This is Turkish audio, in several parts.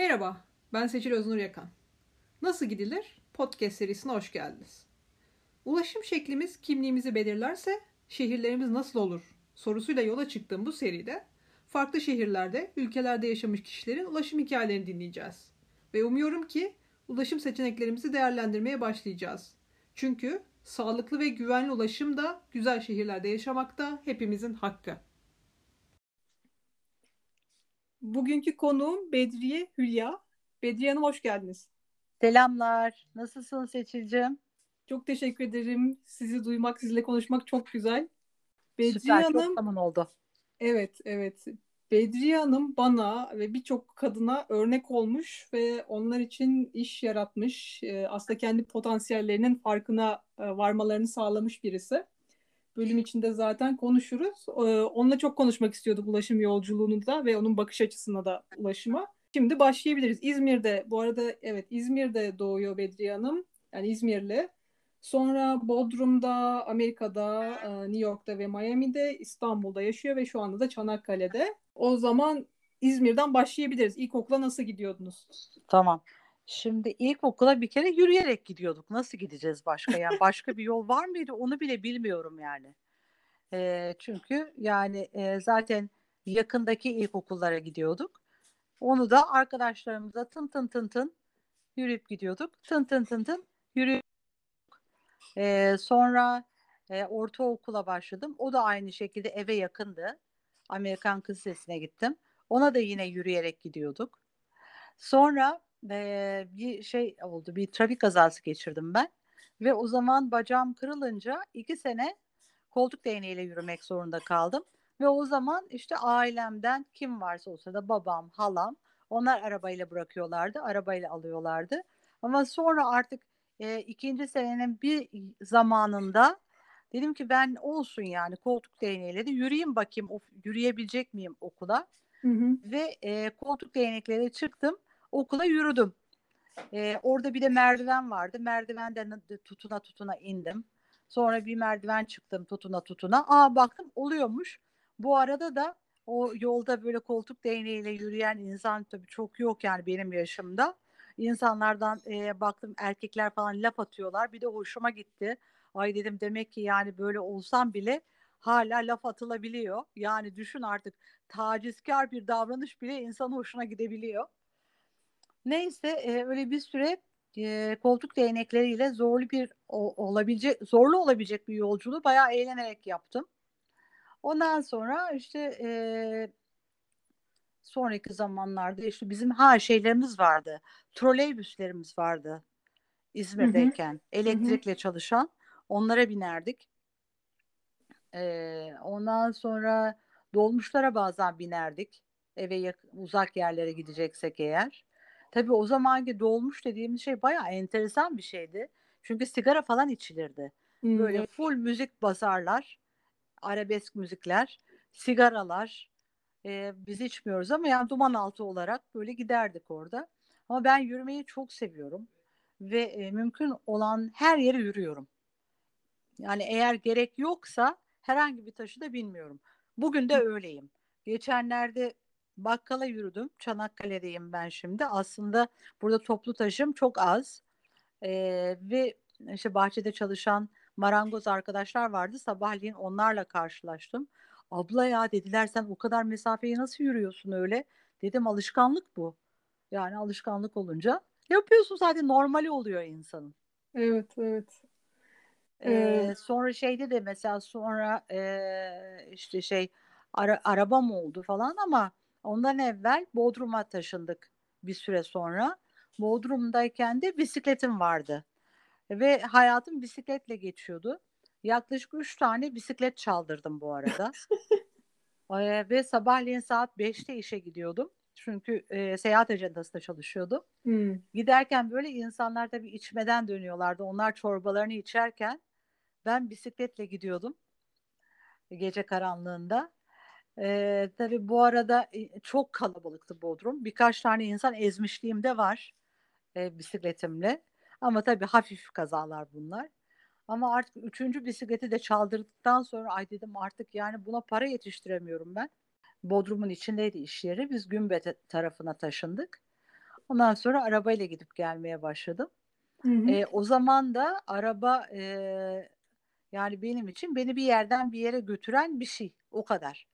Merhaba, ben Seçil Öznur Yakan. Nasıl gidilir? Podcast serisine hoş geldiniz. Ulaşım şeklimiz kimliğimizi belirlerse şehirlerimiz nasıl olur sorusuyla yola çıktığım bu seride farklı şehirlerde, ülkelerde yaşamış kişilerin ulaşım hikayelerini dinleyeceğiz. Ve umuyorum ki ulaşım seçeneklerimizi değerlendirmeye başlayacağız. Çünkü sağlıklı ve güvenli ulaşım da güzel şehirlerde yaşamak da hepimizin hakkı. Bugünkü konuğum Bedriye Hülya. Bedriye Hanım hoş geldiniz. Selamlar. Nasılsın Seçil'cim? Çok teşekkür ederim. Sizi duymak, sizinle konuşmak çok güzel. Bedriye Süper, Hanım, çok zaman oldu. Evet, evet. Bedriye Hanım bana ve birçok kadına örnek olmuş ve onlar için iş yaratmış. Ee, aslında kendi potansiyellerinin farkına e, varmalarını sağlamış birisi. Bölüm içinde zaten konuşuruz. Ee, onunla çok konuşmak istiyorduk ulaşım yolculuğunu da ve onun bakış açısına da ulaşıma. Şimdi başlayabiliriz. İzmir'de, bu arada evet İzmir'de doğuyor Bedriye Hanım. Yani İzmirli. Sonra Bodrum'da, Amerika'da, e, New York'ta ve Miami'de, İstanbul'da yaşıyor ve şu anda da Çanakkale'de. O zaman İzmir'den başlayabiliriz. İlkokula nasıl gidiyordunuz? Tamam. Şimdi ilkokula bir kere yürüyerek gidiyorduk. Nasıl gideceğiz başka? Yani başka bir yol var mıydı? Onu bile bilmiyorum yani. E, çünkü yani e, zaten yakındaki ilkokullara gidiyorduk. Onu da arkadaşlarımıza tın tın tın tın yürüyüp gidiyorduk. Tın tın tın tın yürüyüp e, sonra e, ortaokula başladım. O da aynı şekilde eve yakındı. Amerikan Kız Lisesi'ne gittim. Ona da yine yürüyerek gidiyorduk. Sonra e, bir şey oldu, bir trafik kazası geçirdim ben. Ve o zaman bacağım kırılınca iki sene koltuk değneğiyle yürümek zorunda kaldım. Ve o zaman işte ailemden kim varsa olsa da babam, halam onlar arabayla bırakıyorlardı, arabayla alıyorlardı. Ama sonra artık e, ikinci senenin bir zamanında dedim ki ben olsun yani koltuk değneğiyle de yürüyeyim bakayım of, yürüyebilecek miyim okula. Hı hı. Ve e, koltuk değneklere çıktım okula yürüdüm. E, orada bir de merdiven vardı. Merdivenden tutuna tutuna indim. Sonra bir merdiven çıktım tutuna tutuna. Aa baktım oluyormuş. Bu arada da o yolda böyle koltuk değneğiyle yürüyen insan tabii çok yok yani benim yaşımda insanlardan e, baktım erkekler falan laf atıyorlar. Bir de hoşuma gitti. Ay dedim demek ki yani böyle olsam bile hala laf atılabiliyor. Yani düşün artık tacizkar bir davranış bile insan hoşuna gidebiliyor. Neyse e, öyle bir süre e, koltuk değnekleriyle zorlu bir o, olabilecek zorlu olabilecek bir yolculuğu bayağı eğlenerek yaptım. Ondan sonra işte e, sonraki zamanlarda işte bizim ha şeylerimiz vardı. Troleybüslerimiz vardı İzmir'deyken. Hı hı. Elektrikle hı hı. çalışan. Onlara binerdik. Ee, ondan sonra dolmuşlara bazen binerdik. Eve yakın, uzak yerlere gideceksek eğer. Tabii o zamanki dolmuş dediğimiz şey bayağı enteresan bir şeydi. Çünkü sigara falan içilirdi. Hmm. Böyle full müzik basarlar. Arabesk müzikler, sigaralar, e, biz içmiyoruz ama yani duman altı olarak böyle giderdik orada. Ama ben yürümeyi çok seviyorum ve e, mümkün olan her yere yürüyorum. Yani eğer gerek yoksa herhangi bir taşı da bilmiyorum. Bugün de öyleyim. Geçenlerde bakkala yürüdüm. Çanakkale'deyim ben şimdi. Aslında burada toplu taşım çok az. Ee, ve işte bahçede çalışan marangoz arkadaşlar vardı. Sabahleyin onlarla karşılaştım. Abla ya dediler sen o kadar mesafeyi nasıl yürüyorsun öyle? Dedim alışkanlık bu. Yani alışkanlık olunca yapıyorsun zaten normali oluyor insanın. Evet evet. Ee, sonra şeyde de mesela sonra e, işte şey ara, arabam oldu falan ama ondan evvel Bodrum'a taşındık bir süre sonra. Bodrum'dayken de bisikletim vardı. Ve hayatım bisikletle geçiyordu. Yaklaşık üç tane bisiklet çaldırdım bu arada. ee, ve sabahleyin saat 5'te işe gidiyordum. Çünkü e, seyahat ajandasında çalışıyordum. Hmm. Giderken böyle insanlar tabii içmeden dönüyorlardı. Onlar çorbalarını içerken ben bisikletle gidiyordum. Gece karanlığında. Ee, tabii bu arada çok kalabalıktı Bodrum. Birkaç tane insan ezmişliğim de var e, bisikletimle. Ama tabii hafif kazalar bunlar. Ama artık üçüncü bisikleti de çaldırdıktan sonra ay dedim artık yani buna para yetiştiremiyorum ben. Bodrum'un içindeydi iş yeri. Biz Gümbet tarafına taşındık. Ondan sonra arabayla gidip gelmeye başladım. Hı hı. E, o zaman da araba e, yani benim için beni bir yerden bir yere götüren bir şey. O kadar.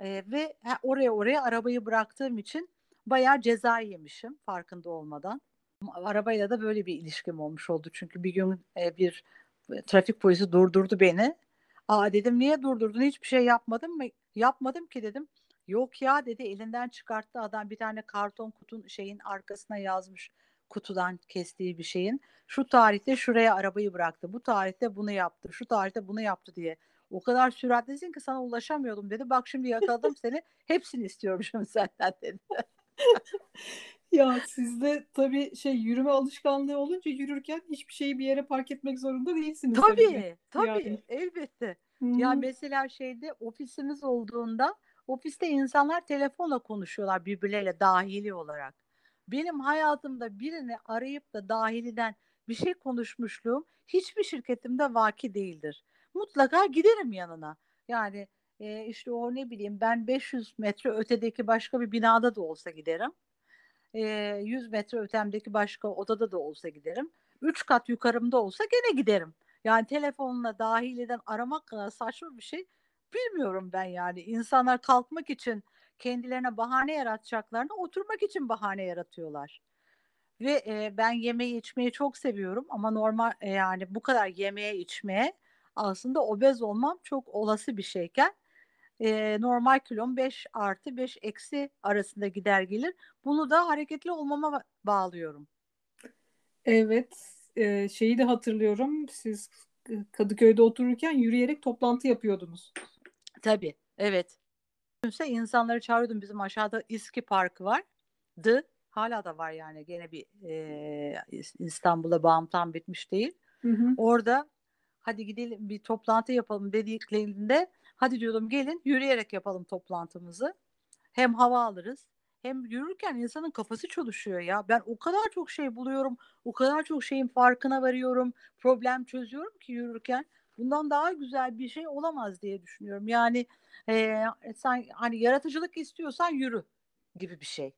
E, ve ha, oraya oraya arabayı bıraktığım için bayağı ceza yemişim farkında olmadan. Arabayla da böyle bir ilişkim olmuş oldu. Çünkü bir gün e, bir e, trafik polisi durdurdu beni. Aa dedim niye durdurdun? Hiçbir şey yapmadım mı? Yapmadım ki dedim. Yok ya dedi elinden çıkarttı adam bir tane karton kutun şeyin arkasına yazmış kutudan kestiği bir şeyin. Şu tarihte şuraya arabayı bıraktı. Bu tarihte bunu yaptı. Şu tarihte bunu yaptı diye. O kadar süratlisin ki sana ulaşamıyordum dedi. Bak şimdi yakaladım seni. Hepsini istiyorum şimdi senden dedi. Ya sizde tabii şey yürüme alışkanlığı olunca yürürken hiçbir şeyi bir yere park etmek zorunda değilsiniz Tabii, tabii. tabii. Yani. Elbette. Hı Ya mesela şeyde ofisimiz olduğunda ofiste insanlar telefonla konuşuyorlar birbirleriyle dahili olarak. Benim hayatımda birini arayıp da dahiliden bir şey konuşmuşluğum hiçbir şirketimde vaki değildir. Mutlaka giderim yanına. Yani e, işte o ne bileyim ben 500 metre ötedeki başka bir binada da olsa giderim. E, 100 metre ötemdeki başka odada da olsa giderim. 3 kat yukarımda olsa gene giderim. Yani telefonla dahiliden aramak kadar saçma bir şey bilmiyorum ben yani. İnsanlar kalkmak için kendilerine bahane yaratacaklarını oturmak için bahane yaratıyorlar. Ve e, ben yemeği içmeyi çok seviyorum ama normal e, yani bu kadar yemeğe içmeye aslında obez olmam çok olası bir şeyken e, normal kilom 5 artı 5 eksi arasında gider gelir. Bunu da hareketli olmama bağlıyorum. Evet, e, şeyi de hatırlıyorum. Siz Kadıköy'de otururken yürüyerek toplantı yapıyordunuz. Tabii, evet. Düşünse insanları çağırıyordum. Bizim aşağıda İSKİ Parkı vardı. Hala da var yani. Gene bir e, İstanbul'a bağım tam bitmiş değil. Hı hı. Orada hadi gidelim bir toplantı yapalım dediklerinde hadi diyordum gelin yürüyerek yapalım toplantımızı. Hem hava alırız hem yürürken insanın kafası çalışıyor ya. Ben o kadar çok şey buluyorum, o kadar çok şeyin farkına varıyorum, problem çözüyorum ki yürürken. Bundan daha güzel bir şey olamaz diye düşünüyorum. Yani e, sen hani yaratıcılık istiyorsan yürü gibi bir şey.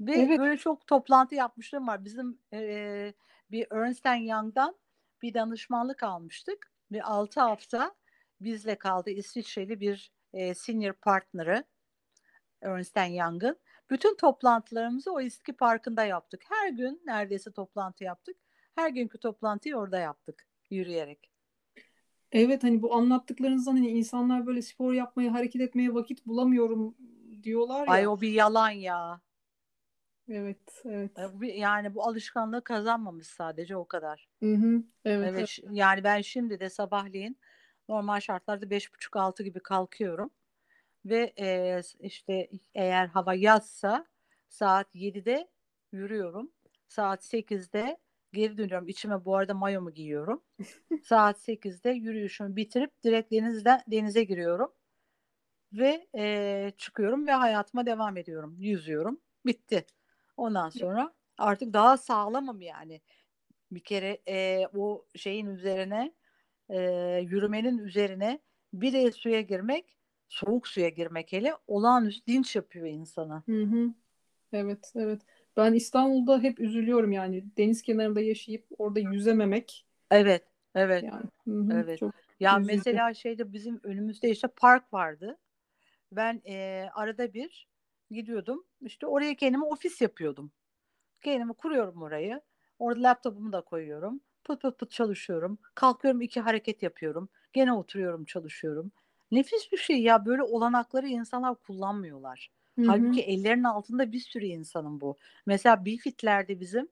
Ve Evet. böyle çok toplantı yapmışlığım var. Bizim e, bir Ernst Young'dan bir danışmanlık almıştık ve 6 hafta bizle kaldı İsviçreli bir e, senior partner'ı Ernst Young'ın. Bütün toplantılarımızı o İSKİ Parkı'nda yaptık. Her gün neredeyse toplantı yaptık. Her günkü toplantıyı orada yaptık yürüyerek. Evet hani bu anlattıklarınızdan hani insanlar böyle spor yapmaya, hareket etmeye vakit bulamıyorum diyorlar ya. Ay o bir yalan ya. Evet, evet. Yani bu alışkanlığı kazanmamış sadece o kadar. Hı hı. Evet, evet. Yani ben şimdi de sabahleyin normal şartlarda beş buçuk altı gibi kalkıyorum ve e, işte eğer hava yazsa saat 7'de yürüyorum. Saat 8'de geri dönüyorum. İçime bu arada mayomu giyiyorum. saat 8'de yürüyüşümü bitirip direkt denizde denize giriyorum. Ve e, çıkıyorum ve hayatıma devam ediyorum. Yüzüyorum. Bitti. Ondan sonra artık daha sağlamım yani. Bir kere e, o şeyin üzerine e, yürümenin üzerine bir el suya girmek soğuk suya girmek hele olağanüstü dinç yapıyor insana. Hı hı. Evet, evet. Ben İstanbul'da hep üzülüyorum yani deniz kenarında yaşayıp orada yüzememek. Evet, evet. Yani, hı hı, evet. Çok ya üzücü. mesela şeyde bizim önümüzde işte park vardı. Ben e, arada bir gidiyordum. İşte oraya kendime ofis yapıyordum. Kendimi kuruyorum orayı. Orada laptopumu da koyuyorum. Pıt pıt pıt çalışıyorum. Kalkıyorum iki hareket yapıyorum. Gene oturuyorum çalışıyorum. Nefis bir şey ya böyle olanakları insanlar kullanmıyorlar. Hı-hı. Halbuki ellerinin altında bir sürü insanın bu. Mesela Bifit'lerde bizim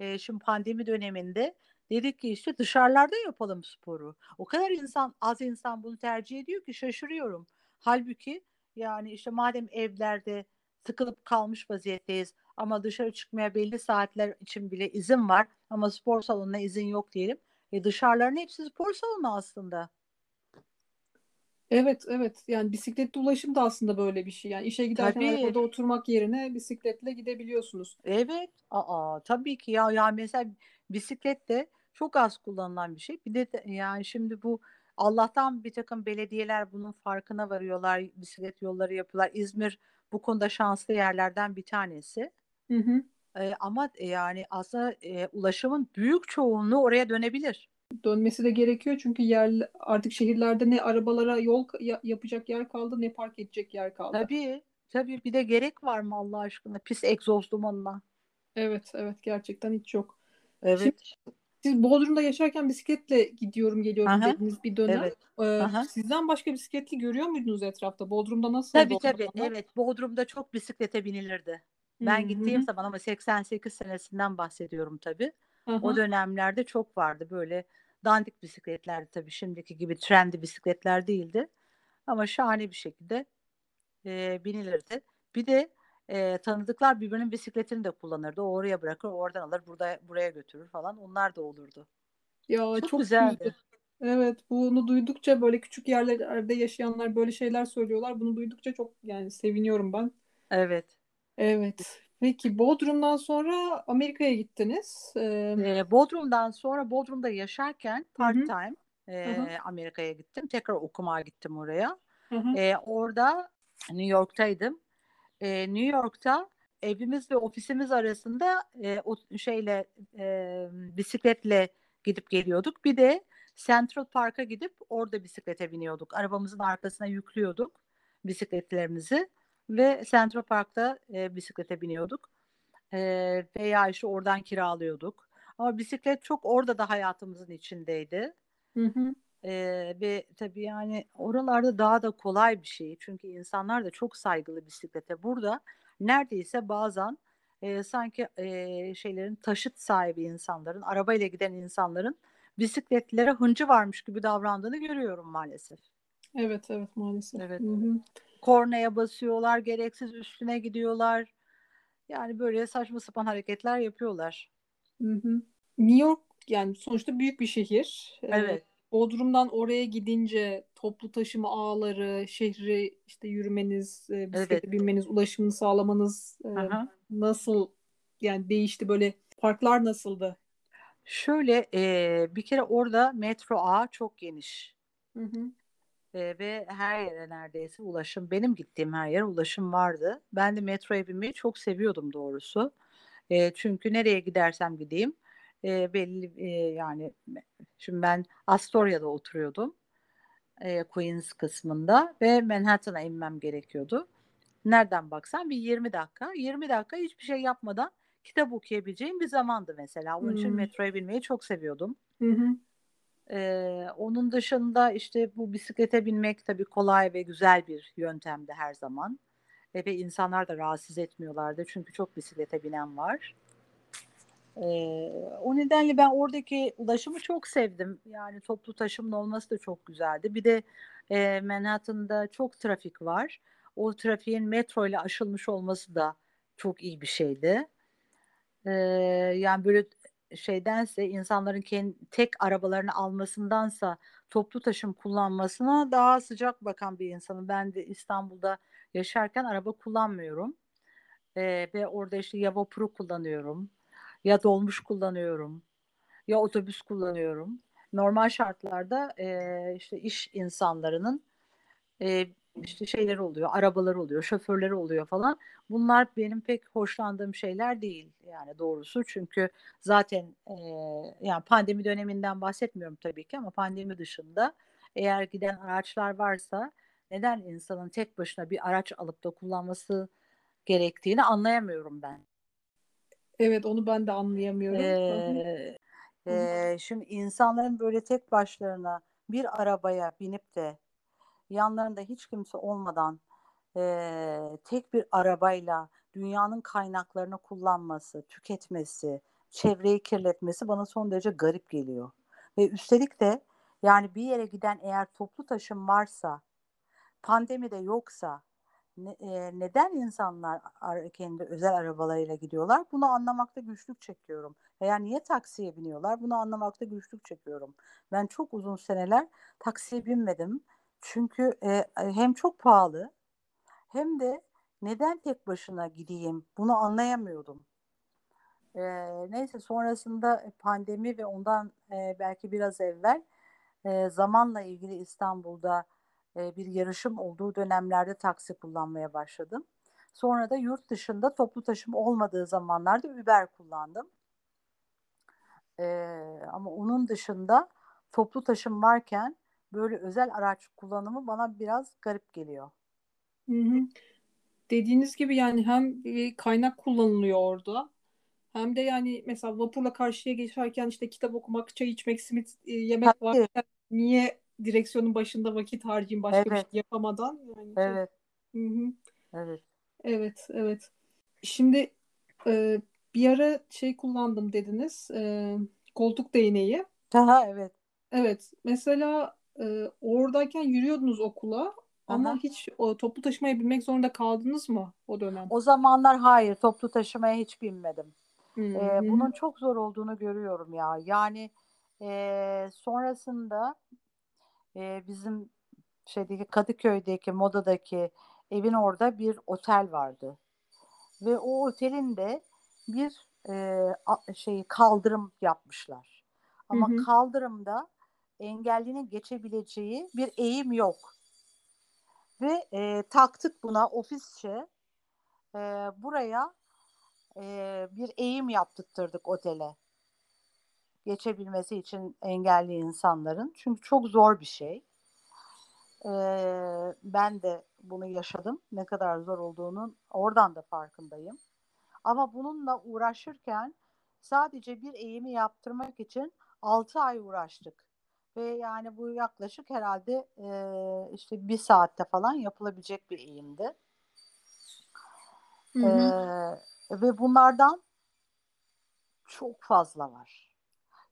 e, şimdi pandemi döneminde dedik ki işte dışarılarda yapalım sporu. O kadar insan az insan bunu tercih ediyor ki şaşırıyorum. Halbuki yani işte madem evlerde tıkılıp kalmış vaziyetteyiz ama dışarı çıkmaya belli saatler için bile izin var ama spor salonuna izin yok diyelim. E dışarıların hepsi spor salonu aslında. Evet, evet. Yani bisikletli ulaşım da aslında böyle bir şey. Yani işe giderken Tabii. arabada oturmak yerine bisikletle gidebiliyorsunuz. Evet. Aa, tabii ki ya. Ya mesela bisiklet de çok az kullanılan bir şey. Bir de yani şimdi bu Allah'tan bir takım belediyeler bunun farkına varıyorlar. Bisiklet yolları yapıyorlar. İzmir bu konuda şanslı yerlerden bir tanesi. Hı hı. E, ama e, yani aslında e, ulaşımın büyük çoğunluğu oraya dönebilir. Dönmesi de gerekiyor çünkü yer artık şehirlerde ne arabalara yol ya- yapacak yer kaldı ne park edecek yer kaldı. Tabii, tabii bir de gerek var mı Allah aşkına pis egzoz dumanına? Evet, evet gerçekten hiç yok. Evet. Şimdi siz Bodrum'da yaşarken bisikletle gidiyorum geliyorum Aha, dediniz bir dönem. evet. Ee, Aha. sizden başka bisikletli görüyor muydunuz etrafta? Bodrum'da nasıldı Tabii o tabii evet Bodrum'da çok bisiklete binilirdi. Ben hı gittiğim zaman ama 88 senesinden bahsediyorum tabii. O Aha. dönemlerde çok vardı böyle dandik bisikletlerdi tabii şimdiki gibi trendy bisikletler değildi. Ama şahane bir şekilde e, binilirdi. Bir de e, tanıdıklar birbirinin bisikletini de kullanırdı. O oraya bırakır, oradan alır, burada buraya götürür falan. Onlar da olurdu. Ya Çok çok güzeldi. güzel. Evet, bunu duydukça böyle küçük yerlerde yaşayanlar böyle şeyler söylüyorlar. Bunu duydukça çok yani seviniyorum ben. Evet. Evet. Peki Bodrum'dan sonra Amerika'ya gittiniz. Ee, E, Bodrum'dan sonra Bodrum'da yaşarken part time e, Amerika'ya gittim. Tekrar okumaya gittim oraya. hı hı, E, orada New York'taydım. E, New York'ta evimiz ve ofisimiz arasında e, o şeyle e, bisikletle gidip geliyorduk. Bir de Central Park'a gidip orada bisiklete biniyorduk. Arabamızın arkasına yüklüyorduk bisikletlerimizi ve Central Park'ta e, bisiklete biniyorduk. E, veya işte oradan kiralıyorduk. Ama bisiklet çok orada da hayatımızın içindeydi. hı hı. Ee, ve tabii yani oralarda daha da kolay bir şey. Çünkü insanlar da çok saygılı bisiklete. Burada neredeyse bazen e, sanki e, şeylerin taşıt sahibi insanların, arabayla giden insanların bisikletlere hıncı varmış gibi davrandığını görüyorum maalesef. Evet, evet maalesef. Evet. Hı hı. Kornaya basıyorlar, gereksiz üstüne gidiyorlar. Yani böyle saçma sapan hareketler yapıyorlar. Hı hı. New York yani sonuçta büyük bir şehir. Evet, Bodrum'dan oraya gidince toplu taşıma ağları, şehri işte yürümeniz, e, evet. bisiklete binmeniz, ulaşımını sağlamanız e, Aha. nasıl yani değişti böyle farklar nasıldı? Şöyle e, bir kere orada metro ağı çok geniş. Hı hı. Ee, ve her yere neredeyse ulaşım. Benim gittiğim her yere ulaşım vardı. Ben de metroya binmeyi çok seviyordum doğrusu. Ee, çünkü nereye gidersem gideyim e, belli e, yani şimdi ben Astoria'da oturuyordum. e, Queens kısmında ve Manhattan'a inmem gerekiyordu. Nereden baksan bir 20 dakika. 20 dakika hiçbir şey yapmadan kitap okuyabileceğim bir zamandı mesela. Onun için Hmm. metroya binmeyi çok seviyordum. Hı hı. Ee, onun dışında işte bu bisiklete binmek tabii kolay ve güzel bir yöntemdi her zaman. E, ve insanlar da rahatsız etmiyorlardı çünkü çok bisiklete binen var. O nedenle ben oradaki ulaşımı çok sevdim. Yani toplu taşımın olması da çok güzeldi. Bir de e, Manhattan'da çok trafik var. O trafiğin metro ile aşılmış olması da çok iyi bir şeydi. Ee, yani böyle şeydense insanların kendi, tek arabalarını almasındansa toplu taşım kullanmasına daha sıcak bakan bir insanım. Ben de İstanbul'da yaşarken araba kullanmıyorum. Ee, ve orada işte ya vapuru kullanıyorum, ya dolmuş kullanıyorum, ya otobüs kullanıyorum. Normal şartlarda e, işte iş insanlarının e, işte şeyler oluyor, arabalar oluyor, şoförleri oluyor falan. Bunlar benim pek hoşlandığım şeyler değil yani doğrusu. Çünkü zaten e, yani pandemi döneminden bahsetmiyorum tabii ki ama pandemi dışında eğer giden araçlar varsa neden insanın tek başına bir araç alıp da kullanması gerektiğini anlayamıyorum ben. Evet onu ben de anlayamıyorum. Ee, e, şimdi insanların böyle tek başlarına bir arabaya binip de yanlarında hiç kimse olmadan e, tek bir arabayla dünyanın kaynaklarını kullanması, tüketmesi, çevreyi kirletmesi bana son derece garip geliyor. Ve üstelik de yani bir yere giden eğer toplu taşım varsa, pandemi de yoksa ne, e, neden insanlar ar- kendi özel arabalarıyla gidiyorlar? Bunu anlamakta güçlük çekiyorum. Veya niye taksiye biniyorlar? Bunu anlamakta güçlük çekiyorum. Ben çok uzun seneler taksiye binmedim. Çünkü e, hem çok pahalı hem de neden tek başına gideyim bunu anlayamıyordum. E, neyse sonrasında pandemi ve ondan e, belki biraz evvel e, zamanla ilgili İstanbul'da e, bir yarışım olduğu dönemlerde taksi kullanmaya başladım. Sonra da yurt dışında toplu taşıma olmadığı zamanlarda Uber kullandım. Ee, ama onun dışında toplu taşım varken böyle özel araç kullanımı bana biraz garip geliyor. Hı hı. Dediğiniz gibi yani hem kaynak kullanılıyor orada hem de yani mesela vapurla karşıya geçerken işte kitap okumak, çay içmek, simit e, yemek Tabii. varken niye direksiyonun başında vakit harcayayım başka bir Evet. şey yapamadan? Yani çok- Evet, Hı hı. evet. Evet, evet. Şimdi e, bir ara şey kullandım dediniz, e, koltuk değneği. Aha, evet. Evet, mesela e, oradayken yürüyordunuz okula ama Aha. hiç o, toplu taşımaya binmek zorunda kaldınız mı o dönem? O zamanlar hayır, toplu taşımaya hiç binmedim. Ee, hı. bunun çok zor olduğunu görüyorum ya. Yani e, sonrasında e, bizim şeydeki Kadıköy'deki Moda'daki evin orada bir otel vardı. Ve o otelin de bir e, şeyi kaldırım yapmışlar. Ama Hı hı. kaldırımda engellinin geçebileceği bir eğim yok. Ve e, taktık buna ofisçe e, buraya e, bir eğim yaptırtırdık otele. Geçebilmesi için engelli insanların. Çünkü çok zor bir şey. E, ben de bunu yaşadım. Ne kadar zor olduğunun oradan da farkındayım. Ama bununla uğraşırken sadece bir eğimi yaptırmak için 6 ay uğraştık. Ve yani bu yaklaşık herhalde e, işte bir saatte falan yapılabilecek bir eğimdi. Hı hı. Ee, ve bunlardan çok fazla var.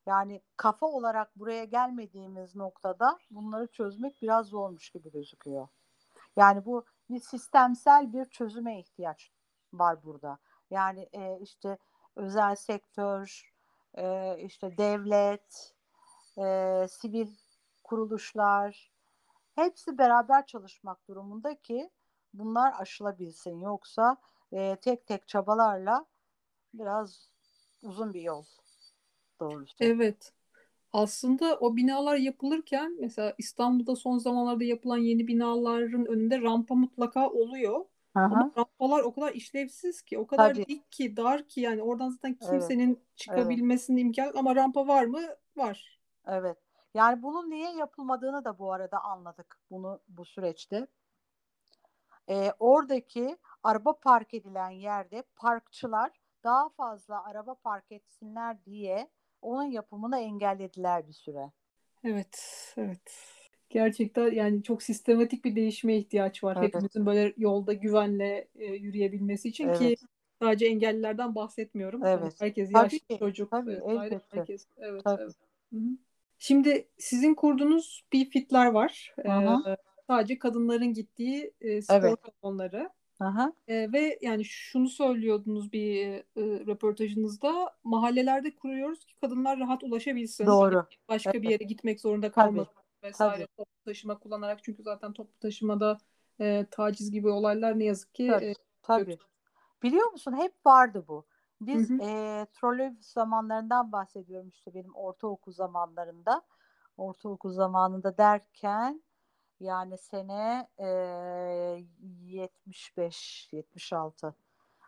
Yani kafa olarak buraya gelmediğimiz noktada bunları çözmek biraz zormuş gibi gözüküyor. Yani bu bir sistemsel bir çözüme ihtiyaç var burada. Yani e, işte özel sektör, e, işte devlet, e, sivil kuruluşlar hepsi beraber çalışmak durumunda ki bunlar aşılabilsin. Yoksa e, tek tek çabalarla biraz uzun bir yol doğrusu. Evet. Aslında o binalar yapılırken mesela İstanbul'da son zamanlarda yapılan yeni binaların önünde rampa mutlaka oluyor. Hı Ama rampalar o kadar işlevsiz ki, o kadar Tabii. dik ki, dar ki yani oradan zaten Evet. kimsenin çıkabilmesinin imkan ama rampa var mı? Var. Evet. Yani bunun niye yapılmadığını da bu arada anladık bunu bu süreçte. Ee, oradaki araba park edilen yerde parkçılar daha fazla araba park etsinler diye onun yapımını engellediler bir süre. Evet, evet. Gerçekten yani çok sistematik bir değişime ihtiyaç var. Evet. Hepimizin böyle yolda güvenle e, yürüyebilmesi için ki Evet. sadece engellilerden bahsetmiyorum. Hani Evet. herkes Tabii yaşlı ki, çocuk tabii, elbette. herkes. Evet, Tabii. evet. Hı hı. Şimdi sizin kurduğunuz bir fitler var. Ee, sadece kadınların gittiği e, spor Evet. salonları. Hı. E, ve yani şunu söylüyordunuz bir e, röportajınızda mahallelerde kuruyoruz ki kadınlar rahat ulaşabilsin. Doğru. Başka bir Evet. yere gitmek zorunda Tabii. kalmasın vesaire toplu taşıma kullanarak çünkü zaten toplu taşımada e, taciz gibi olaylar ne yazık ki Tabii. e, Tabii. Biliyor musun hep vardı bu. Biz Hı hı. e, trolleybüs zamanlarından bahsediyorum işte benim ortaokul zamanlarında. Ortaokul zamanında derken yani sene e, 75 76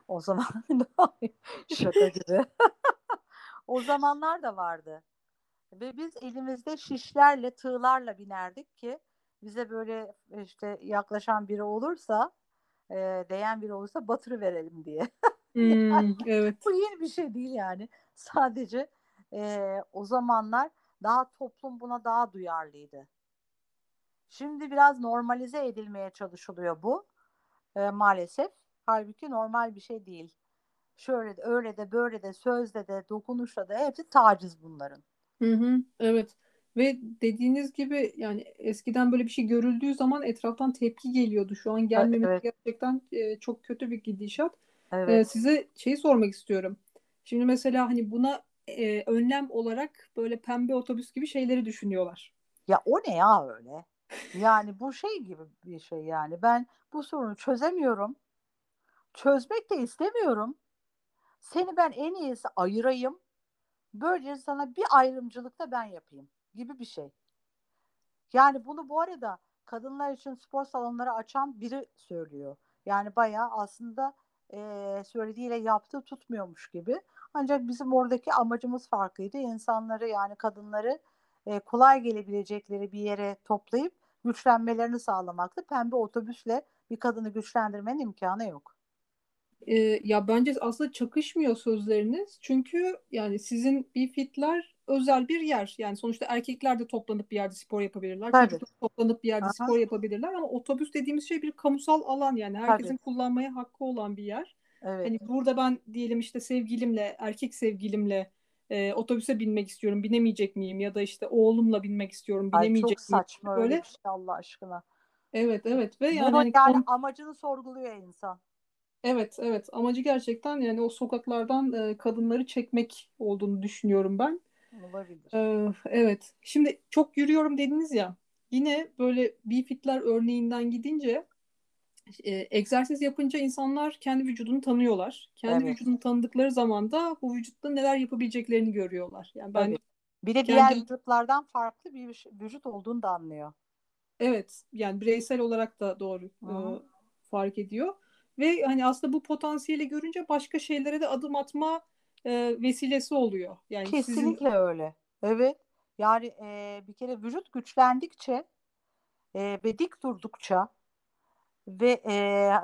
o zaman şaka gibi. o zamanlar da vardı. Ve biz elimizde şişlerle, tığlarla binerdik ki bize böyle işte yaklaşan biri olursa, e, değen biri olursa batırı verelim diye. Hmm, evet. Bu yeni bir şey değil yani. Sadece e, o zamanlar daha toplum buna daha duyarlıydı. Şimdi biraz normalize edilmeye çalışılıyor bu e, maalesef. Halbuki normal bir şey değil. Şöyle de öyle de böyle de sözde de dokunuşla da hepsi taciz bunların. Hı hı, evet. Ve dediğiniz gibi yani eskiden böyle bir şey görüldüğü zaman etraftan tepki geliyordu. Şu an gelmemesi evet. gerçekten e, çok kötü bir gidişat. E, Evet. size şeyi sormak istiyorum. Şimdi mesela hani buna e, önlem olarak böyle pembe otobüs gibi şeyleri düşünüyorlar. Ya o ne ya öyle? Yani bu şey gibi bir şey yani. Ben bu sorunu çözemiyorum. Çözmek de istemiyorum. Seni ben en iyisi ayırayım. Böylece sana bir ayrımcılık da ben yapayım gibi bir şey. Yani bunu bu arada kadınlar için spor salonları açan biri söylüyor. Yani bayağı aslında e, söylediğiyle yaptığı tutmuyormuş gibi. Ancak bizim oradaki amacımız farklıydı. İnsanları yani kadınları e, kolay gelebilecekleri bir yere toplayıp güçlenmelerini sağlamaktı. Pembe otobüsle bir kadını güçlendirmenin imkanı yok. E, ya bence aslında çakışmıyor sözleriniz. Çünkü yani sizin bir fitler özel bir yer. Yani sonuçta erkekler de toplanıp bir yerde spor yapabilirler. Tabii. Çocuklar toplanıp bir yerde Aha. spor yapabilirler ama otobüs dediğimiz şey bir kamusal alan yani herkesin Tabii. kullanmaya hakkı olan bir yer. Evet. Hani burada ben diyelim işte sevgilimle, erkek sevgilimle e, otobüse binmek istiyorum. Binemeyecek miyim? Ya da işte oğlumla binmek istiyorum. Ay Binemeyecek çok miyim? saçma öyle Böyle. bir şey Allah aşkına. Evet, evet ve yani Bunu hani yani kon- amacını sorguluyor insan. evet, evet amacı gerçekten yani o sokaklardan e, kadınları çekmek olduğunu düşünüyorum ben. Olabilir. Ee, evet. Şimdi çok yürüyorum dediniz ya. Yine böyle B-Fit'ler örneğinden gidince e, egzersiz yapınca insanlar kendi vücudunu tanıyorlar. Kendi Evet. vücudunu tanıdıkları zaman da bu vücutta neler yapabileceklerini görüyorlar. Yani ben Tabii. Bir de diğer kendim vücutlardan farklı bir vüc- vücut olduğunu da anlıyor. evet yani bireysel olarak da doğru e, fark ediyor. Ve hani aslında bu potansiyeli görünce başka şeylere de adım atma e, vesilesi oluyor. Yani sizin Kesinlikle öyle. Evet. Yani e, bir kere vücut güçlendikçe e, ve dik durdukça ve e,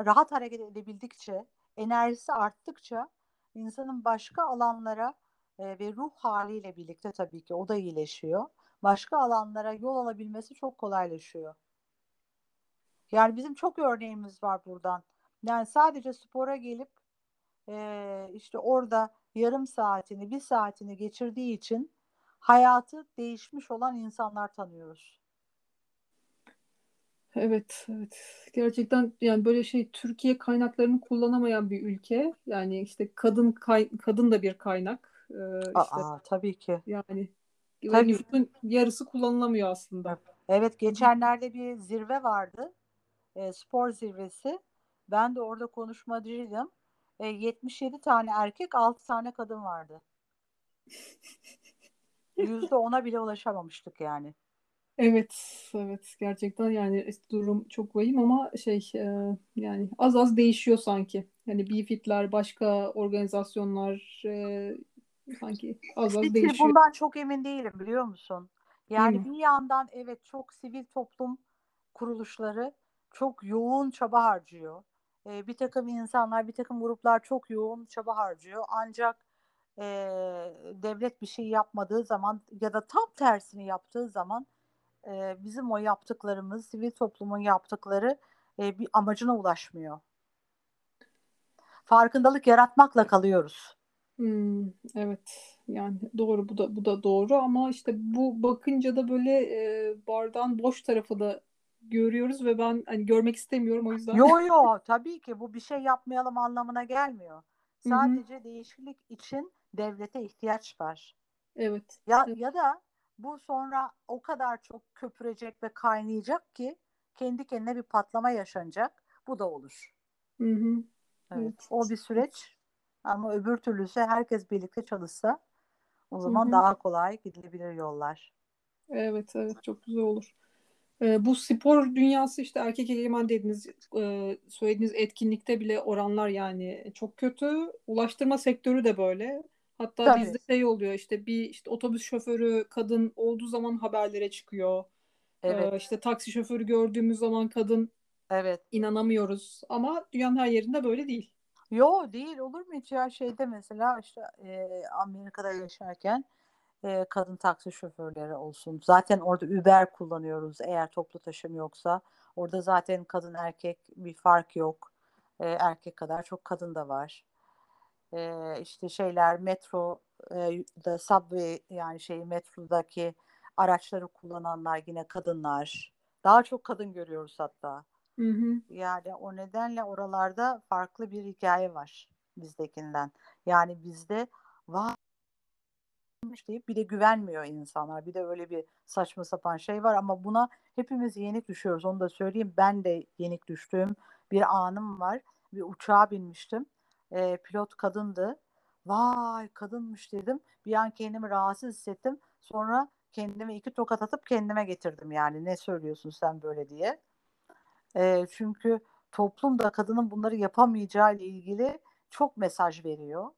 rahat hareket edebildikçe, enerjisi arttıkça insanın başka alanlara e, ve ruh haliyle birlikte tabii ki o da iyileşiyor. Başka alanlara yol alabilmesi çok kolaylaşıyor. Yani bizim çok örneğimiz var buradan. Yani sadece spora gelip e, işte orada yarım saatini, bir saatini geçirdiği için hayatı değişmiş olan insanlar tanıyoruz. Evet, evet. Gerçekten yani böyle şey Türkiye kaynaklarını kullanamayan bir ülke. Yani işte kadın kay- kadın da bir kaynak. Ee, işte Aa, tabii ki. yani Tabii. nüfusun yarısı kullanılamıyor aslında. Evet, geçenlerde bir zirve vardı. E, spor zirvesi. Ben de orada konuşmacıydım. E, 77 tane erkek, 6 tane kadın vardı. %10'a bile ulaşamamıştık yani. Evet, evet. Gerçekten yani durum çok vahim ama şey e, yani az az değişiyor sanki. Yani BeFit'ler, başka organizasyonlar e, sanki az az değişiyor. bundan çok emin değilim biliyor musun? Değil Yani mi? bir yandan evet çok sivil toplum kuruluşları çok yoğun çaba harcıyor. Ee, bir takım insanlar, bir takım gruplar çok yoğun çaba harcıyor. Ancak e, devlet bir şey yapmadığı zaman ya da tam tersini yaptığı zaman e, bizim o yaptıklarımız, sivil toplumun yaptıkları e, bir amacına ulaşmıyor. Farkındalık yaratmakla kalıyoruz. Hmm, evet yani doğru bu da bu da doğru ama işte bu bakınca da böyle e, bardağın boş tarafı da görüyoruz ve ben hani görmek istemiyorum o yüzden. Yo yo tabii ki bu bir şey yapmayalım anlamına gelmiyor. Sadece değişiklik için devlete ihtiyaç var. Evet. Ya Evet. ya da bu sonra o kadar çok köpürecek ve kaynayacak ki kendi kendine bir patlama yaşanacak. Bu da olur. Hı hı. Evet. Evet. O bir süreç ama öbür türlüsü herkes birlikte çalışsa o Hı zaman hı. daha kolay gidilebilir yollar. Evet evet çok güzel olur. E, bu spor dünyası işte erkek egemen dediğiniz e, söylediğiniz etkinlikte bile oranlar yani çok kötü. Ulaştırma sektörü de böyle. Hatta Tabii. bizde şey oluyor işte bir işte otobüs şoförü kadın olduğu zaman haberlere çıkıyor. Evet. Ee, işte taksi şoförü gördüğümüz zaman kadın Evet. inanamıyoruz. Ama dünyanın her yerinde böyle değil. Yo değil olur mu hiç ya şeyde mesela işte e, Amerika'da yaşarken e, kadın taksi şoförleri olsun. Zaten orada Uber kullanıyoruz eğer toplu taşım yoksa. Orada zaten kadın erkek bir fark yok. E, erkek kadar çok kadın da var. E, işte şeyler metro e, da subway yani şey metrodaki araçları kullananlar yine kadınlar. Daha çok kadın görüyoruz hatta. Hı hı. Yani o nedenle oralarda farklı bir hikaye var bizdekinden. Yani bizde var deyip bir de güvenmiyor insanlar. Bir de öyle bir saçma sapan şey var ama buna hepimiz yenik düşüyoruz. Onu da söyleyeyim. Ben de yenik düştüğüm bir anım var. Bir uçağa binmiştim. Ee, pilot kadındı. Vay kadınmış dedim. Bir an kendimi rahatsız hissettim. Sonra kendime iki tokat atıp kendime getirdim yani. Ne söylüyorsun sen böyle diye. E, çünkü toplum da kadının bunları yapamayacağı ile ilgili çok mesaj veriyor.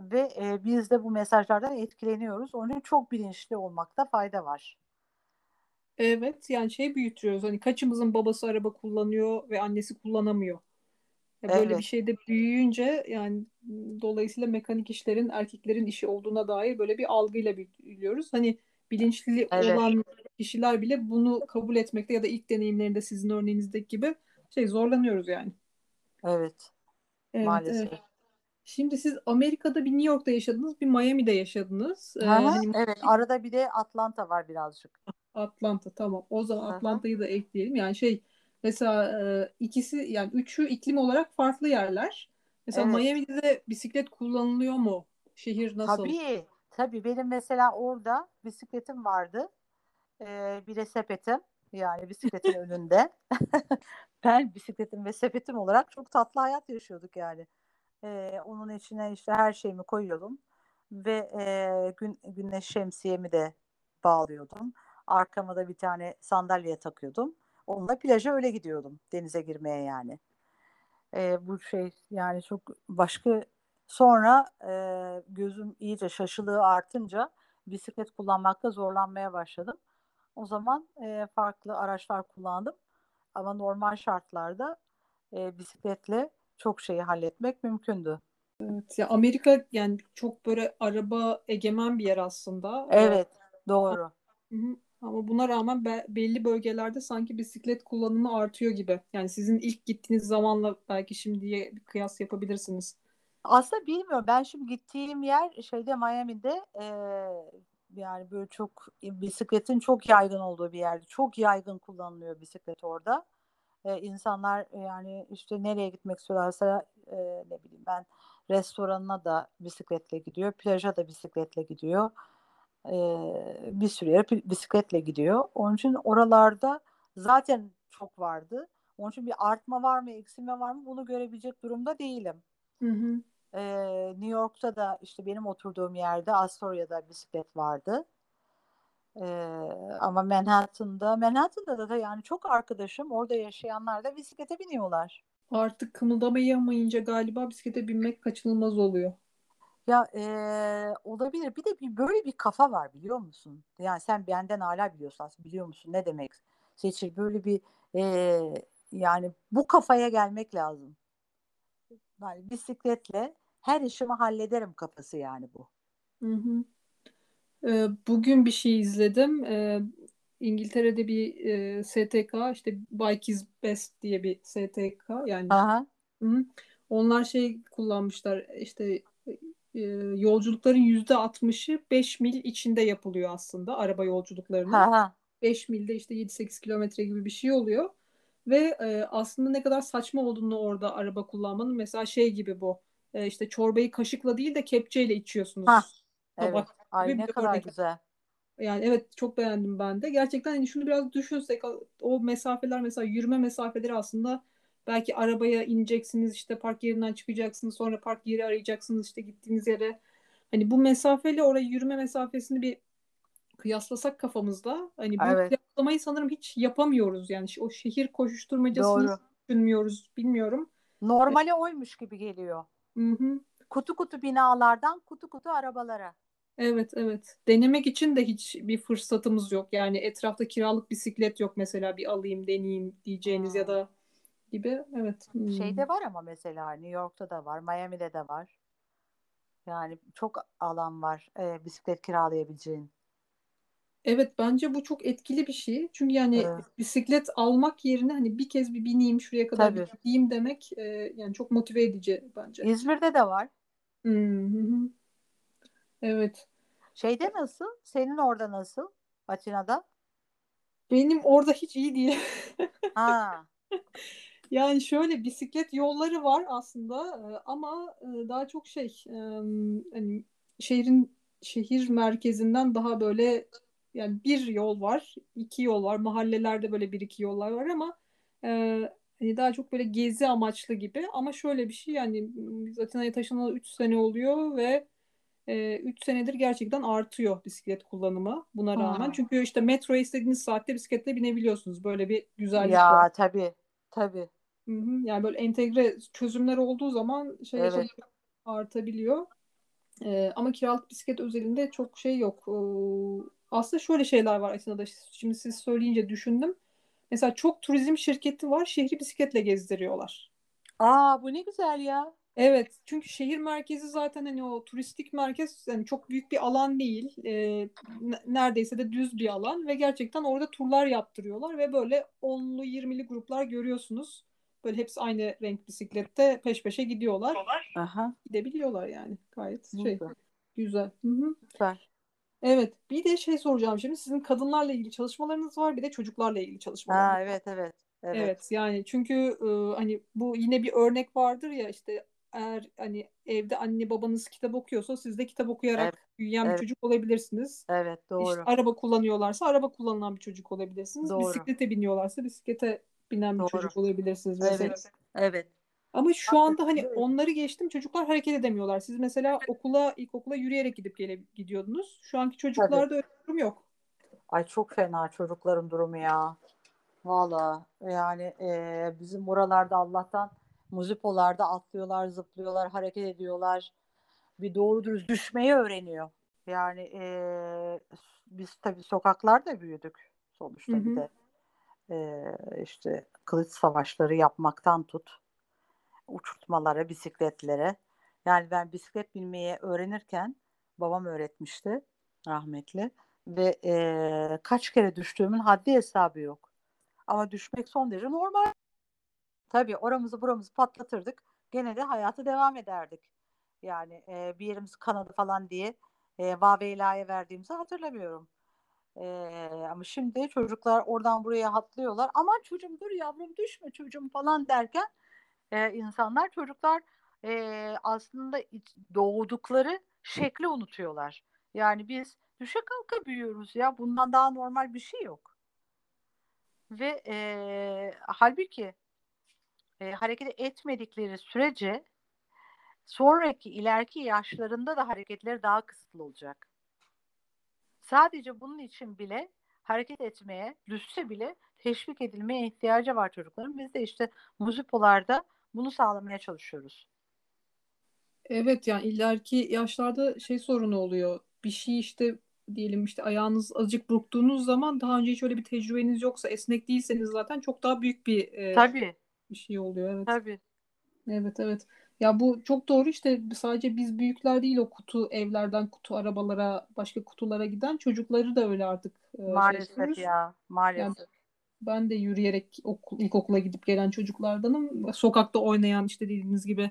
Ve e, biz de bu mesajlardan etkileniyoruz. Onun için çok bilinçli olmakta fayda var. Evet yani şey büyütüyoruz hani kaçımızın babası araba kullanıyor ve annesi kullanamıyor. Ya böyle Evet. bir şeyde büyüyünce yani dolayısıyla mekanik işlerin erkeklerin işi olduğuna dair böyle bir algıyla büyüyoruz. Hani bilinçli Evet. olan kişiler bile bunu kabul etmekte ya da ilk deneyimlerinde sizin örneğinizdeki gibi şey zorlanıyoruz yani. Evet. Evet, Maalesef. evet. Şimdi siz Amerika'da bir New York'ta yaşadınız, bir Miami'de yaşadınız. Ee, Hı hı, hani Evet. Arada bir de Atlanta var birazcık. Atlanta tamam. O zaman. Atlanta'yı da ekleyelim. Yani şey mesela e, ikisi yani üçü iklim olarak farklı yerler. Mesela Evet. Miami'de de bisiklet kullanılıyor mu? Şehir nasıl? Tabii. Tabii benim mesela orada bisikletim vardı. Ee, bir de sepetim. Yani bisikletin önünde. Ben bisikletim ve sepetim olarak çok tatlı hayat yaşıyorduk yani. Ee, onun içine işte her şeyimi koyuyordum ve e, gün, güneş şemsiyemi de bağlıyordum. Arkama da bir tane sandalye takıyordum. Onunla plaja öyle gidiyordum denize girmeye yani. Ee, bu şey yani çok başka sonra e, gözüm iyice şaşılığı artınca bisiklet kullanmakta zorlanmaya başladım. O zaman e, farklı araçlar kullandım. Ama normal şartlarda e, bisikletle çok şeyi halletmek mümkündü. Evet, ya Amerika yani çok böyle araba egemen bir yer aslında. Ee, Evet, doğru. Ama buna rağmen be- belli bölgelerde sanki bisiklet kullanımı artıyor gibi. Yani sizin ilk gittiğiniz zamanla belki şimdiye bir kıyas yapabilirsiniz. Aslında bilmiyorum. Ben şimdi gittiğim yer şeyde Miami'de e, yani böyle çok bisikletin çok yaygın olduğu bir yerde. Çok yaygın kullanılıyor bisiklet orada. E, insanlar yani işte nereye gitmek istiyorlarsa e, ne bileyim ben restoranına da bisikletle gidiyor, plaja da bisikletle gidiyor. Bir sürü yere bisikletle gidiyor. Onun için oralarda zaten çok vardı. Onun için bir artma var mı, eksilme var mı bunu görebilecek durumda değilim. Hı hı. Ee, New York'ta da işte benim oturduğum yerde Astoria'da bisiklet vardı. Ee, ama Manhattan'da, Manhattan'da da yani çok arkadaşım orada yaşayanlar da bisiklete biniyorlar. Artık kımıldamayınca galiba bisiklete binmek kaçınılmaz oluyor. Ya eee, olabilir. Bir de bir, böyle bir kafa var biliyor musun? Yani sen benden hala biliyorsun aslında biliyor musun ne demek? Seçil böyle bir eee, yani bu kafaya gelmek lazım. Yani bisikletle her işimi hallederim kafası yani bu. Hı hı. Ee, bugün bir şey izledim. Ee, İngiltere'de bir e, STK işte Bike is Best diye bir STK yani Aha. hı. Onlar şey kullanmışlar işte e, yolculukların yüzde 60'ı 5 mil içinde yapılıyor aslında araba yolculuklarının. Ha 5 milde işte 7-8 kilometre gibi bir şey oluyor. Ve e, aslında ne kadar saçma olduğunu orada araba kullanmanın mesela şey gibi bu. E, işte çorbayı kaşıkla değil de kepçeyle içiyorsunuz. Ha. Evet. Ay ne kadar örnek. güzel. Yani evet çok beğendim ben de. Gerçekten hani şunu biraz düşünsek o mesafeler mesela yürüme mesafeleri aslında belki arabaya ineceksiniz işte park yerinden çıkacaksınız sonra park yeri arayacaksınız işte gittiğiniz yere. Hani bu mesafeyle oraya yürüme mesafesini bir kıyaslasak kafamızda hani bu Evet. kıyaslamayı sanırım hiç yapamıyoruz yani o şehir koşuşturmacasını Doğru. düşünmüyoruz bilmiyorum. Normali oymuş gibi geliyor. Hı hı. Kutu kutu binalardan kutu kutu arabalara. Evet evet. Denemek için de hiç bir fırsatımız yok. Yani etrafta kiralık bisiklet yok mesela bir alayım deneyeyim diyeceğiniz ya Hmm. da gibi. Evet. Hmm. Şeyde var ama mesela New York'ta da var, Miami'de de var. Yani çok alan var e, bisiklet kiralayabileceğin. Evet bence bu çok etkili bir şey. Çünkü yani Evet. bisiklet almak yerine hani bir kez bir bineyim şuraya kadar bir Tabii. gideyim demek e, yani çok motive edici bence. İzmir'de de var. Hı hı hı. Evet. Şeyde nasıl? Senin orada nasıl? Atina'da? Benim orada hiç iyi değil. Ha, Yani şöyle bisiklet yolları var aslında ama daha çok şey hani şehrin şehir merkezinden daha böyle yani bir yol var, iki yol var. Mahallelerde böyle bir iki yollar var ama hani daha çok böyle gezi amaçlı gibi. Ama şöyle bir şey yani biz Atina'ya taşınalı 3 sene oluyor ve 3 senedir gerçekten artıyor bisiklet kullanımı buna rağmen. Hmm. Çünkü işte metroya istediğiniz saatte bisikletle binebiliyorsunuz. Böyle bir güzellik var. ya tabii, tabii. Hı hı. Yani böyle entegre çözümler olduğu zaman şey Evet. artabiliyor. Ee, ama kiralık bisiklet özelinde çok şey yok. Ee, aslında şöyle şeyler var aslında da şimdi siz söyleyince düşündüm. Mesela çok turizm şirketi var, şehri bisikletle gezdiriyorlar. Aa bu ne güzel ya. Evet, çünkü şehir merkezi zaten hani o turistik merkez yani çok büyük bir alan değil. Ee, ne- neredeyse de düz bir alan ve gerçekten orada turlar yaptırıyorlar ve böyle 10'lu 20'li gruplar görüyorsunuz. Böyle hepsi aynı renk bisiklette peş peşe gidiyorlar. Aha. Gidebiliyorlar yani. Gayet şey güzel. güzel. Hı hı. Süper. Evet, bir de şey soracağım şimdi. Sizin kadınlarla ilgili çalışmalarınız var, bir de çocuklarla ilgili çalışmalarınız Ha var. evet evet. Evet. Evet, yani çünkü e, hani bu yine bir örnek vardır ya işte eğer hani evde anne babanız kitap okuyorsa siz de kitap okuyarak Evet. büyüyen bir Evet. çocuk olabilirsiniz. Evet İşte doğru. araba kullanıyorlarsa araba kullanan bir çocuk olabilirsiniz. Doğru. Bisiklete biniyorlarsa bisiklete binen bir çocuk olabilirsiniz mesela. Evet. Evet. Ama şu anda hani Evet. onları geçtim çocuklar hareket edemiyorlar. Siz mesela okula, ilkokula yürüyerek gidip gele gidiyordunuz. Şu anki çocuklarda öyle bir durum yok. Ay çok fena çocukların durumu ya. Valla yani e, bizim buralarda Allah'tan muzipolarda atlıyorlar, zıplıyorlar, hareket ediyorlar. Bir doğru dürüst düşmeyi öğreniyor. Yani e, biz tabii sokaklarda büyüdük sonuçta Hı bir hı. de. E, işte kılıç savaşları yapmaktan tut, uçurtmalara, bisikletlere. Yani ben bisiklet binmeyi öğrenirken babam öğretmişti rahmetli ve e, kaç kere düştüğümün haddi hesabı yok. Ama düşmek son derece normal. Tabii oramızı buramızı patlatırdık. Gene de hayata devam ederdik. Yani e, bir yerimiz kanadı falan diye e, Vaveyla'ya verdiğimizi hatırlamıyorum. E, ama şimdi çocuklar oradan buraya atlıyorlar. Aman çocuğum dur yavrum düşme çocuğum falan derken e, insanlar çocuklar e, aslında doğdukları şekli unutuyorlar. Yani biz düşe kalka büyüyoruz ya. Bundan daha normal bir şey yok. Ve e, halbuki e, hareket etmedikleri sürece sonraki ileriki yaşlarında da hareketleri daha kısıtlı olacak. Sadece bunun için bile hareket etmeye, düşse bile teşvik edilmeye ihtiyacı var çocukların. Biz de işte muzipolarda bunu sağlamaya çalışıyoruz. Evet yani ileriki yaşlarda şey sorunu oluyor. Bir şey işte diyelim işte ayağınız azıcık burktuğunuz zaman daha önce hiç öyle bir tecrübeniz yoksa esnek değilseniz zaten çok daha büyük bir e, Tabii, bir şey oluyor. Evet. tabii. Evet evet. Ya bu çok doğru işte sadece biz büyükler değil o kutu evlerden kutu arabalara başka kutulara giden çocukları da öyle artık e, şey Maalesef yapıyoruz. ya, Yani maalesef. ben de yürüyerek okul, ilkokula gidip gelen çocuklardanım. Sokakta oynayan işte dediğiniz gibi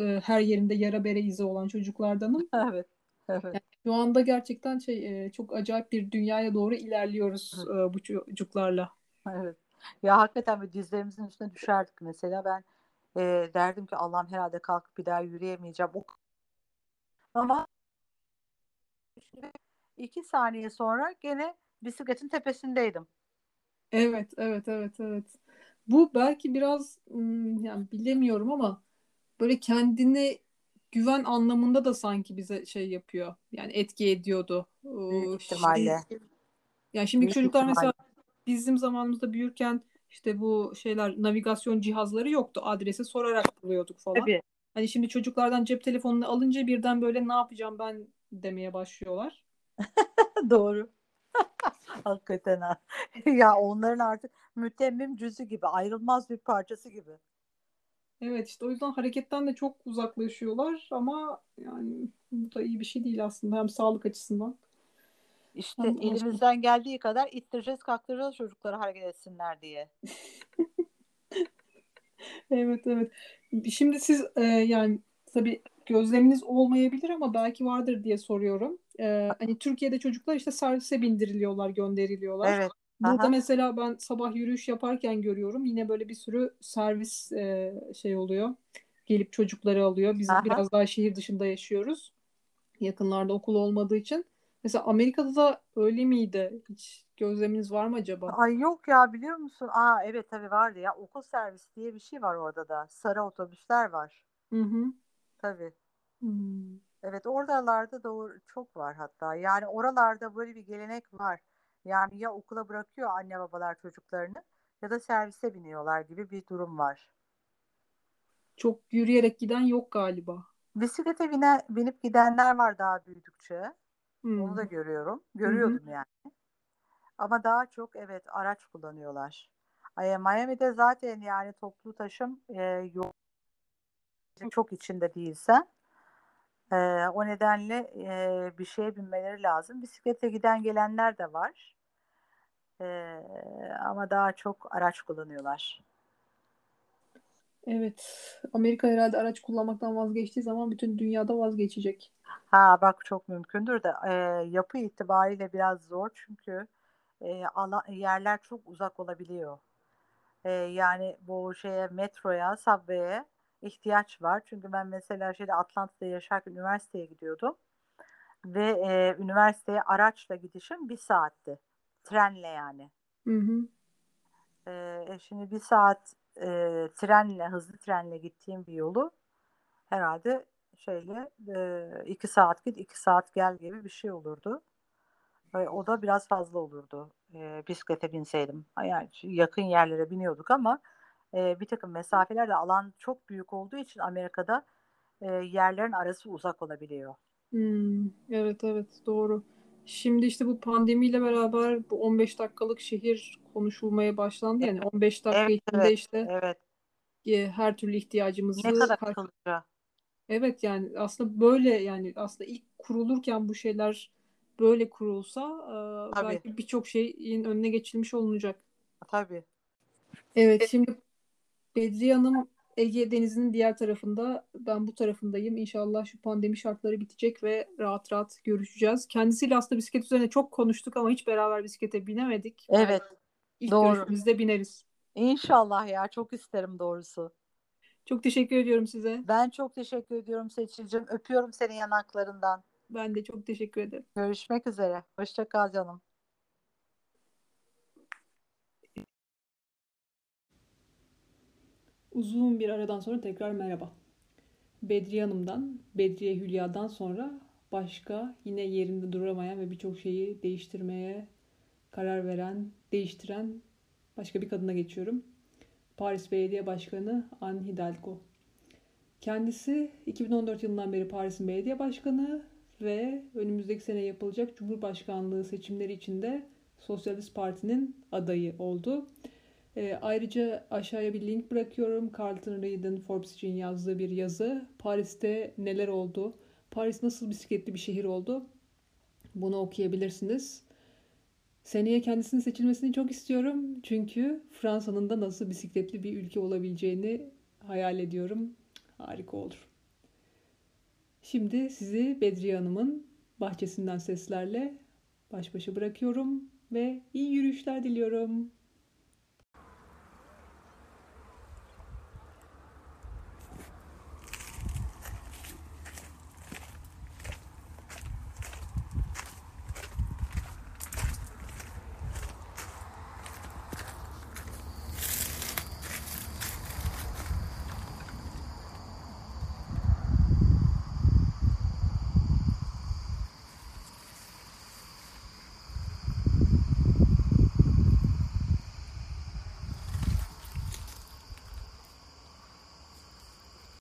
e, her yerinde yara bere izi olan çocuklardanım. Evet, evet. Yani şu anda gerçekten şey e, çok acayip bir dünyaya doğru ilerliyoruz e, bu çocuklarla. Evet. Ya hakikaten böyle dizlerimizin üstüne düşerdik mesela. Ben e, derdim ki Allah'ım herhalde kalkıp bir daha yürüyemeyeceğim. O... Ama iki saniye sonra gene bisikletin tepesindeydim. Evet, evet, evet, evet. Bu belki biraz yani bilemiyorum ama böyle kendine güven anlamında da sanki bize şey yapıyor. Yani etki ediyordu. Büyük ihtimalle. Şimdi, yani Büyük çocuklar ihtimalle. mesela bizim zamanımızda büyürken işte bu şeyler navigasyon cihazları yoktu. Adresi sorarak buluyorduk falan. Tabii. Hani şimdi çocuklardan cep telefonunu alınca birden böyle ne yapacağım ben demeye başlıyorlar. Doğru. Hakikaten ha. ya onların artık mütemmim cüzü gibi, ayrılmaz bir parçası gibi. Evet işte o yüzden hareketten de çok uzaklaşıyorlar ama yani bu da iyi bir şey değil aslında hem sağlık açısından. İşte başka. elimizden geldiği kadar ittireceğiz, kaktıracağız çocukları hareket etsinler diye. Evet evet. Şimdi siz e, yani tabii gözleminiz olmayabilir ama belki vardır diye soruyorum. E, hani Türkiye'de çocuklar işte servise bindiriliyorlar, gönderiliyorlar. Evet. Burada Aha. mesela ben sabah yürüyüş yaparken görüyorum. Yine böyle bir sürü servis e, şey oluyor. Gelip çocukları alıyor. Biz Aha. biraz daha şehir dışında yaşıyoruz. Yakınlarda okul olmadığı için. Mesela Amerika'da da öyle miydi? Hiç gözleminiz var mı acaba? Ay yok ya biliyor musun? Aa evet tabii vardı ya. Okul servisi diye bir şey var orada da. Sarı otobüsler var. Hı hı. Tabii. Hmm. Evet oralarda doğru çok var hatta. Yani oralarda böyle bir gelenek var. Yani ya okula bırakıyor anne babalar çocuklarını ya da servise biniyorlar gibi bir durum var. Çok yürüyerek giden yok galiba. Bisiklete bine, binip gidenler var daha büyüdükçe. Hmm. Onu da görüyorum. Görüyordum yani. Ama daha çok evet araç kullanıyorlar. Ay, Miami'de zaten yani toplu taşım e, yok. Çok içinde değilsen. E, o nedenle e, bir şeye binmeleri lazım. Bisiklete giden gelenler de var. E, ama daha çok araç kullanıyorlar. Evet. Amerika herhalde araç kullanmaktan vazgeçtiği zaman bütün dünyada vazgeçecek. Ha bak çok mümkündür de e, yapı itibariyle biraz zor çünkü e, ala, yerler çok uzak olabiliyor. E, yani bu şeye metroya, subway'e ihtiyaç var. Çünkü ben mesela şeyde Atlanta'da yaşarken üniversiteye gidiyordum ve e, üniversiteye araçla gidişim bir saatti. Trenle yani. Hı hı. E, şimdi bir saat e, trenle, hızlı trenle gittiğim bir yolu herhalde şeyle e, iki saat git, iki saat gel gibi bir şey olurdu. E, o da biraz fazla olurdu. E, bisiklete binseydim. Yani yakın yerlere biniyorduk ama e, bir takım mesafelerde alan çok büyük olduğu için Amerika'da e, yerlerin arası uzak olabiliyor. Hmm, evet evet doğru. Şimdi işte bu pandemiyle beraber bu 15 dakikalık şehir konuşulmaya başlandı. Yani 15 dakika Evet, içinde evet, işte evet. e, her türlü ihtiyacımızı Ne kadar her-. Evet yani aslında böyle yani aslında ilk kurulurken bu şeyler böyle kurulsa e, Tabii. belki birçok şeyin önüne geçilmiş olunacak. Tabii. Evet şimdi Bedriye Hanım Ege Denizi'nin diğer tarafında ben bu tarafındayım. İnşallah şu pandemi şartları bitecek ve rahat rahat görüşeceğiz. Kendisiyle aslında bisiklet üzerine çok konuştuk ama hiç beraber bisiklete binemedik. Evet. İlk doğru. görüşümüzde bineriz. İnşallah ya çok isterim doğrusu. Çok teşekkür ediyorum size. Ben çok teşekkür ediyorum Seçil'cim. Öpüyorum senin yanaklarından. Ben de çok teşekkür ederim. Görüşmek üzere. Hoşça kal canım. Uzun bir aradan sonra tekrar merhaba. Bedriye Hanım'dan, Bedriye Hülya'dan sonra başka yine yerinde duramayan ve birçok şeyi değiştirmeye karar veren, değiştiren başka bir kadına geçiyorum. Paris Belediye Başkanı Anne Hidalgo. Kendisi 2014 yılından beri Paris'in belediye başkanı ve önümüzdeki sene yapılacak Cumhurbaşkanlığı seçimleri için de Sosyalist Parti'nin adayı oldu. E, ayrıca aşağıya bir link bırakıyorum. Carlton Reed'in Forbes için yazdığı bir yazı. Paris'te neler oldu? Paris nasıl bisikletli bir şehir oldu? Bunu okuyabilirsiniz. Seneye kendisinin seçilmesini çok istiyorum. Çünkü Fransa'nın da nasıl bisikletli bir ülke olabileceğini hayal ediyorum. Harika olur. Şimdi sizi Bedriye Hanım'ın bahçesinden seslerle baş başa bırakıyorum ve iyi yürüyüşler diliyorum.